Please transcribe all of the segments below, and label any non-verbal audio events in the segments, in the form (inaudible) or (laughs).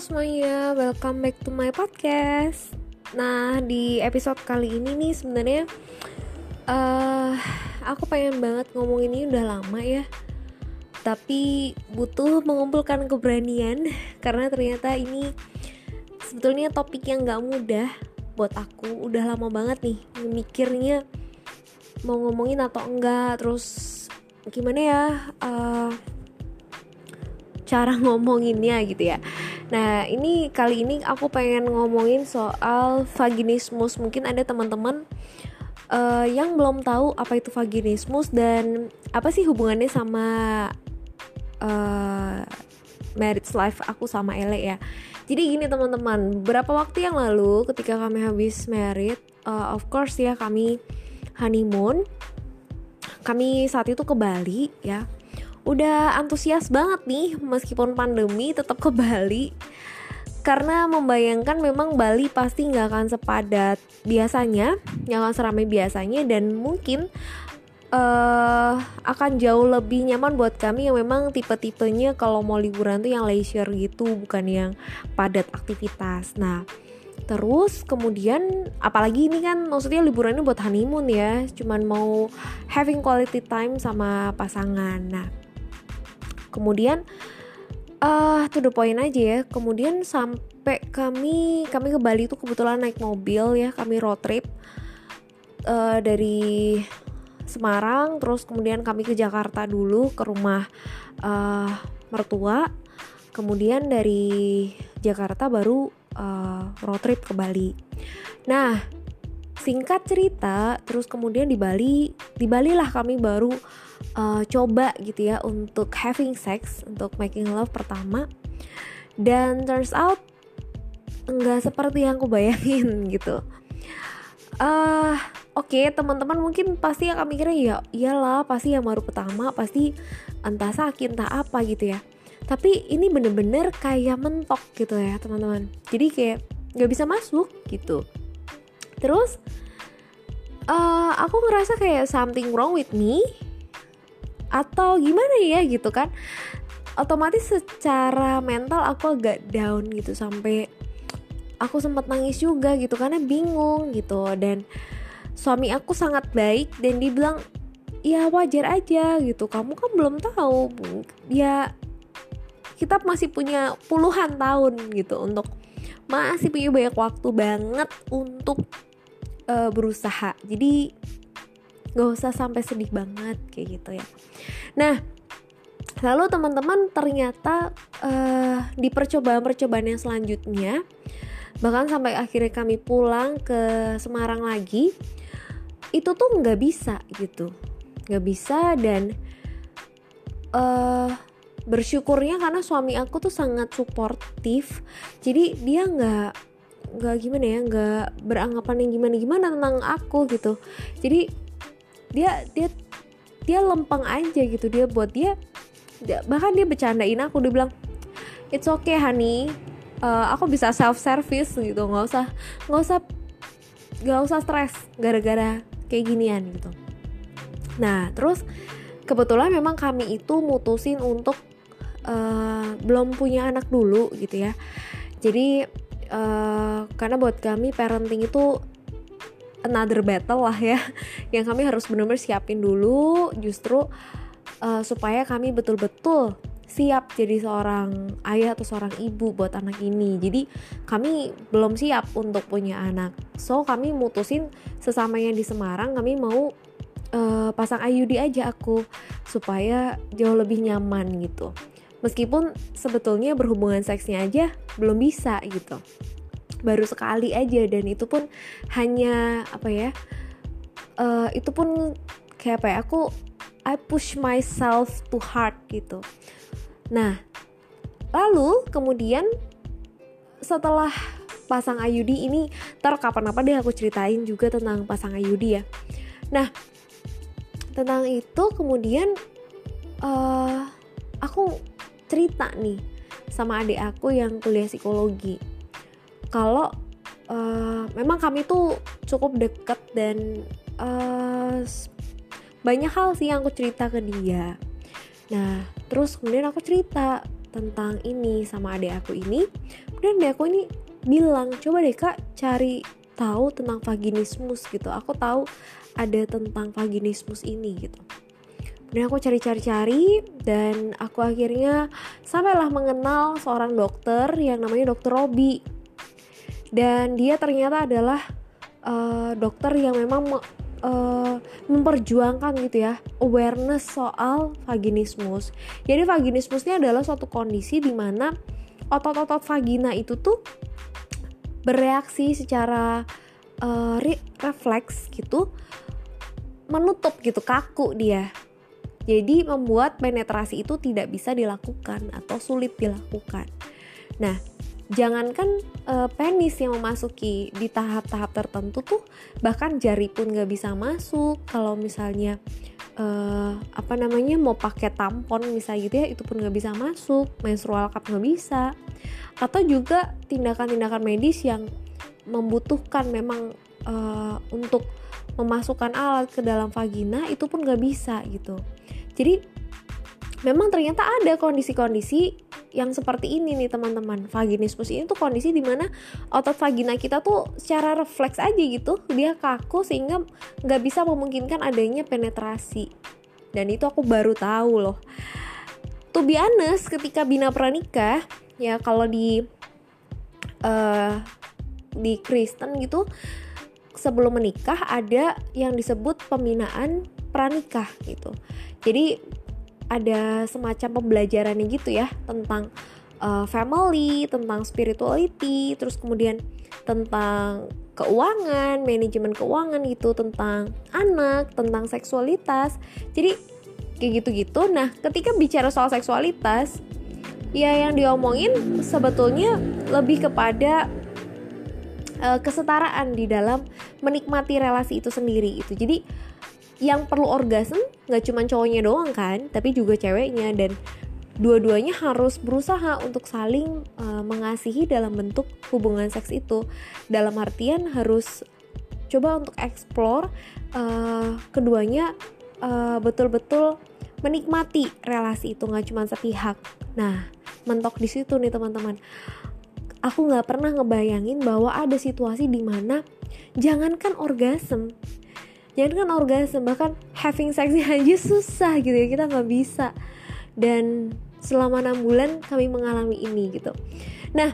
semuanya, welcome back to my podcast. Nah, di episode kali ini nih sebenarnya uh, aku pengen banget ngomong ini udah lama ya. Tapi butuh mengumpulkan keberanian (laughs) karena ternyata ini sebetulnya topik yang gak mudah buat aku. Udah lama banget nih mikirnya mau ngomongin atau enggak, terus gimana ya? Uh, cara (laughs) ngomonginnya gitu ya. Nah, ini kali ini aku pengen ngomongin soal vaginismus. Mungkin ada teman-teman uh, yang belum tahu apa itu vaginismus dan apa sih hubungannya sama uh, marriage life aku sama Ele ya. Jadi gini teman-teman, beberapa waktu yang lalu ketika kami habis married, uh, of course ya kami honeymoon. Kami saat itu ke Bali ya udah antusias banget nih meskipun pandemi tetap ke Bali karena membayangkan memang Bali pasti nggak akan sepadat biasanya, nggak akan seramai biasanya dan mungkin uh, akan jauh lebih nyaman buat kami yang memang tipe-tipenya kalau mau liburan tuh yang leisure gitu, bukan yang padat aktivitas. Nah, terus kemudian apalagi ini kan maksudnya liburannya buat honeymoon ya, cuman mau having quality time sama pasangan. Nah, kemudian uh, to the point aja ya. Kemudian sampai kami kami ke Bali itu kebetulan naik mobil ya kami road trip uh, dari Semarang terus kemudian kami ke Jakarta dulu ke rumah uh, mertua. Kemudian dari Jakarta baru uh, road trip ke Bali. Nah singkat cerita terus kemudian di Bali di Bali lah kami baru uh, coba gitu ya untuk having sex untuk making love pertama. Dan turns out nggak seperti yang aku bayangin (laughs) gitu. Uh, oke okay, teman-teman mungkin pasti akan mikirnya ya iyalah pasti yang baru pertama pasti entah sakit entah apa gitu ya. Tapi ini bener-bener kayak mentok gitu ya teman-teman. Jadi kayak nggak bisa masuk gitu terus uh, aku ngerasa kayak something wrong with me? Atau gimana ya gitu kan? Otomatis secara mental aku agak down gitu sampai aku sempat nangis juga gitu karena bingung gitu. Dan suami aku sangat baik dan dia bilang ya wajar aja gitu. Kamu kan belum tahu. Ya kita masih punya puluhan tahun gitu untuk masih punya banyak waktu banget untuk uh, berusaha. Jadi gak usah sampai sedih banget kayak gitu ya. Nah lalu teman-teman ternyata uh, di percobaan-percobaan yang selanjutnya bahkan sampai akhirnya kami pulang ke Semarang lagi itu tuh nggak bisa gitu. Nggak bisa dan uh, bersyukurnya karena suami aku tuh sangat suportif. Jadi dia nggak nggak gimana ya nggak beranggapan yang gimana gimana tentang aku gitu. Jadi dia dia dia lempeng aja gitu. Dia buat dia, dia bahkan dia bercandain aku. Dia bilang it's okay honey. Uh, aku bisa self service gitu. Nggak usah nggak usah nggak usah stres gara-gara kayak ginian gitu. Nah terus kebetulan memang kami itu mutusin untuk uh, belum punya anak dulu gitu ya. Jadi uh, karena buat kami parenting itu another battle lah ya. (laughs) Yang kami harus benar-benar siapin dulu justru uh, supaya kami betul-betul siap jadi seorang ayah atau seorang ibu buat anak ini. Jadi kami belum siap untuk punya anak. So kami mutusin sesamanya di Semarang kami mau uh, pasang IUD aja aku supaya jauh lebih nyaman gitu meskipun sebetulnya berhubungan seksnya aja belum bisa gitu. Baru sekali aja dan itu pun hanya apa ya uh, itu pun kayak apa ya aku I push myself too hard gitu. Nah lalu kemudian setelah pasang Ayudi ini ntar kapan apa deh aku ceritain juga tentang pasang Ayudi ya. Nah tentang itu kemudian uh, cerita nih sama adik aku yang kuliah psikologi. Kalau uh, memang kami tuh cukup deket dan uh, banyak hal sih yang aku cerita ke dia. Nah terus kemudian aku cerita tentang ini sama adik aku ini. Dan adik aku ini bilang coba deh kak cari tahu tentang vaginismus gitu. Aku tahu ada tentang vaginismus ini gitu dan aku cari-cari-cari dan aku akhirnya sampailah mengenal seorang dokter yang namanya dokter Robi dan dia ternyata adalah uh, dokter yang memang uh, memperjuangkan gitu ya awareness soal vaginismus. Jadi vaginismus ini adalah suatu kondisi di mana otot-otot vagina itu tuh bereaksi secara uh, re refleks gitu menutup gitu kaku dia. Jadi membuat penetrasi itu tidak bisa dilakukan atau sulit dilakukan. Nah, jangankan uh, penis yang memasuki di tahap-tahap tertentu tuh bahkan jari pun nggak bisa masuk. Kalau misalnya uh, apa namanya mau pakai tampon misalnya gitu ya itu pun nggak bisa masuk. Menstrual cup nggak bisa. Atau juga tindakan-tindakan medis yang membutuhkan memang uh, untuk memasukkan alat ke dalam vagina itu pun nggak bisa gitu jadi memang ternyata ada kondisi-kondisi yang seperti ini nih teman-teman. Vaginismus ini tuh kondisi di mana otot vagina kita tuh secara refleks aja gitu dia kaku sehingga nggak bisa memungkinkan adanya penetrasi. Dan itu aku baru tahu loh. To be honest ketika Bina Pranika ya kalau di uh, di Kristen gitu sebelum menikah ada yang disebut pembinaan pranikah gitu jadi ada semacam pembelajarannya gitu ya tentang uh, family, tentang spirituality, terus kemudian tentang keuangan, manajemen keuangan gitu, tentang anak, tentang seksualitas. Jadi kayak gitu-gitu. Nah, ketika bicara soal seksualitas, ya yang diomongin sebetulnya lebih kepada uh, kesetaraan di dalam menikmati relasi itu sendiri itu. Jadi yang perlu orgasme nggak cuma cowoknya doang kan tapi juga ceweknya. Dan dua-duanya harus berusaha untuk saling uh, mengasihi dalam bentuk hubungan seks itu. Dalam artian harus coba untuk explore uh, keduanya uh, betul-betul menikmati relasi itu nggak cuma sepihak. Nah mentok di situ nih teman-teman. Aku nggak pernah ngebayangin bahwa ada situasi di mana jangankan orgasme jangan kan orgasme bahkan having sex (laughs) aja susah gitu ya kita nggak bisa. Dan selama enam bulan kami mengalami ini gitu. Nah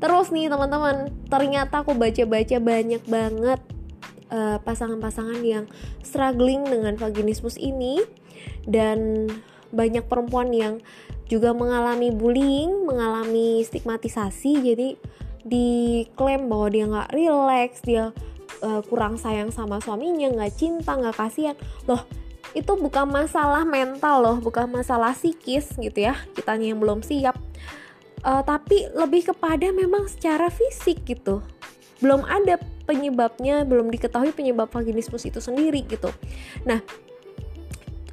terus nih teman-teman ternyata aku baca-baca banyak banget eh, pasangan-pasangan yang struggling dengan vaginismus ini. Dan banyak perempuan yang juga mengalami bullying, mengalami stigmatisasi, jadi diklaim bahwa dia nggak relax, dia uh, kurang sayang sama suaminya nggak cinta nggak kasihan. Loh itu bukan masalah mental loh bukan masalah psikis gitu ya kitanya yang belum siap. Uh, tapi lebih kepada memang secara fisik gitu. Belum ada penyebabnya belum diketahui penyebab vaginismus itu sendiri gitu. Nah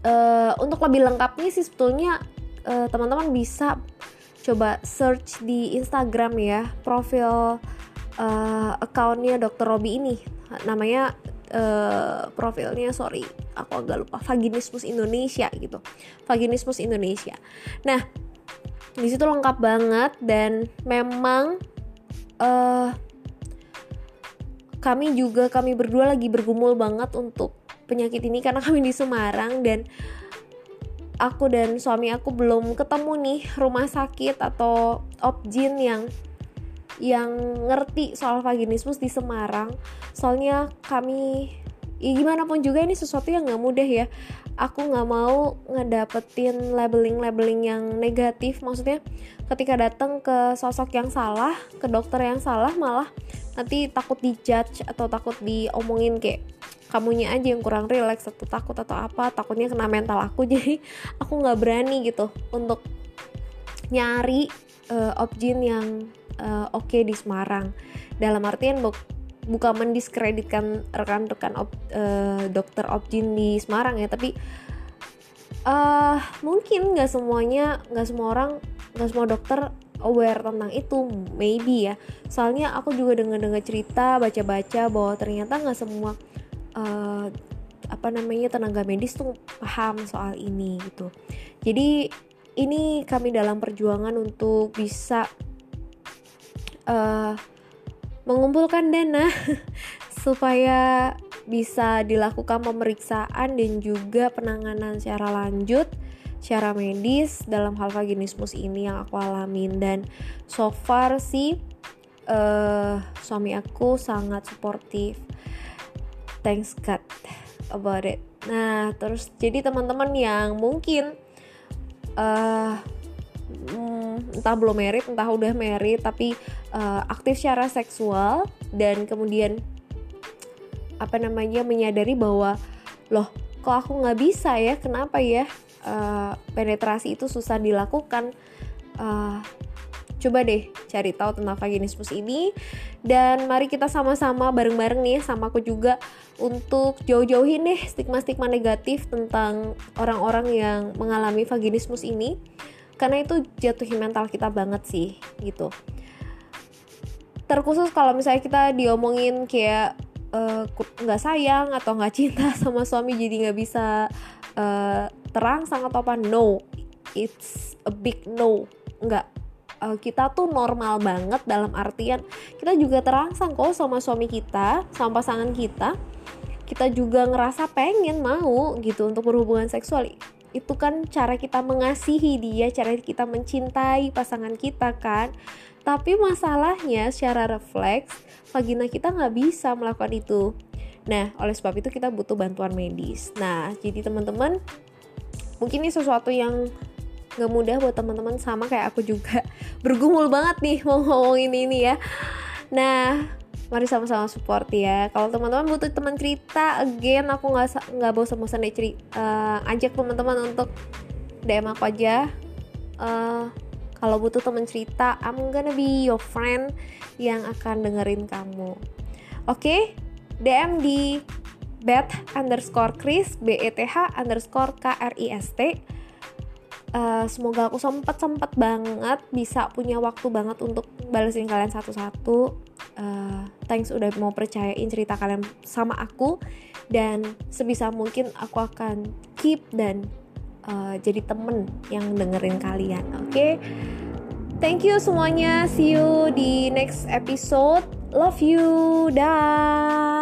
uh, untuk lebih lengkapnya sih sebetulnya teman teman-teman bisa coba search di Instagram ya profil uh, accountnya Dr. Robi ini. Namanya uh, profilnya sorry aku agak lupa. Vaginismus Indonesia gitu. Vaginismus Indonesia. Nah di situ lengkap banget dan memang uh, kami juga kami berdua lagi bergumul banget untuk penyakit ini karena kami di Semarang dan aku dan suami aku belum ketemu nih rumah sakit atau opjin yang yang ngerti soal vaginismus di Semarang. Soalnya kami ya gimana pun juga ini sesuatu yang nggak mudah ya. Aku nggak mau ngedapetin labeling labeling yang negatif. Maksudnya ketika datang ke sosok yang salah ke dokter yang salah malah nanti takut dijudge atau takut diomongin kayak kamunya aja yang kurang rileks atau takut atau apa takutnya kena mental aku. (laughs) Jadi aku nggak berani gitu untuk nyari uh, objin yang uh, oke okay di Semarang. Dalam artian bu bukan mendiskreditkan rekan-rekan op, uh, dokter objin di Semarang ya tapi uh, mungkin nggak semuanya nggak semua orang nggak semua dokter aware tentang itu maybe ya. Soalnya aku juga dengar-dengar cerita baca-baca bahwa ternyata nggak semua uh, apa namanya tenaga medis tuh paham soal ini gitu. Jadi ini kami dalam perjuangan untuk bisa uh, mengumpulkan dana (laughs) supaya bisa dilakukan pemeriksaan dan juga penanganan secara lanjut secara medis dalam hal vaginismus ini yang aku alamin. Dan so far sih uh, suami aku sangat suportif thanks God about it. Nah terus jadi teman-teman yang mungkin uh, entah belum merit entah udah merit tapi uh, aktif secara seksual dan kemudian apa namanya menyadari bahwa loh kok aku nggak bisa ya? Kenapa ya uh, penetrasi itu susah dilakukan? Uh, coba deh cari tahu tentang vaginismus ini. Dan mari kita sama-sama bareng-bareng nih sama aku juga untuk jauh-jauhin deh stigma-stigma negatif tentang orang-orang yang mengalami vaginismus ini karena itu jatuhin mental kita banget sih gitu. Terkhusus kalau misalnya kita diomongin kayak Eh, nggak uh, sayang atau nggak cinta (laughs) sama suami jadi nggak bisa uh, terangsang atau apa no. It's a big no. Nggak uh, kita tuh normal banget dalam artian kita juga terangsang kok sama suami kita sama pasangan kita. Kita juga ngerasa pengen mau gitu untuk berhubungan seksual itu kan cara kita mengasihi dia cara kita mencintai pasangan kita kan tapi masalahnya secara refleks vagina kita nggak bisa melakukan itu. Nah, oleh sebab itu kita butuh bantuan medis. Nah, jadi teman-teman, mungkin ini sesuatu yang nggak mudah buat teman-teman sama kayak aku juga (laughs) bergumul banget nih mau ngomongin ini ya. Nah, mari sama-sama support ya. Kalau teman-teman butuh teman cerita, again aku nggak nggak bosan-bosan deh cerita, uh, ajak teman-teman untuk DM aku aja. Uh, kalau butuh temen cerita, I'm gonna be your friend yang akan dengerin kamu. Oke, okay? DM di bet underscore Chris B E T H underscore K R I S T. Uh, semoga aku sempet sempet banget bisa punya waktu banget untuk balesin kalian satu-satu. Uh, thanks udah mau percayain cerita kalian sama aku. Dan sebisa mungkin aku akan keep dan uh, jadi temen yang dengerin kalian oke? Okay? thank you semuanya. See you di next episode. Love you. Dah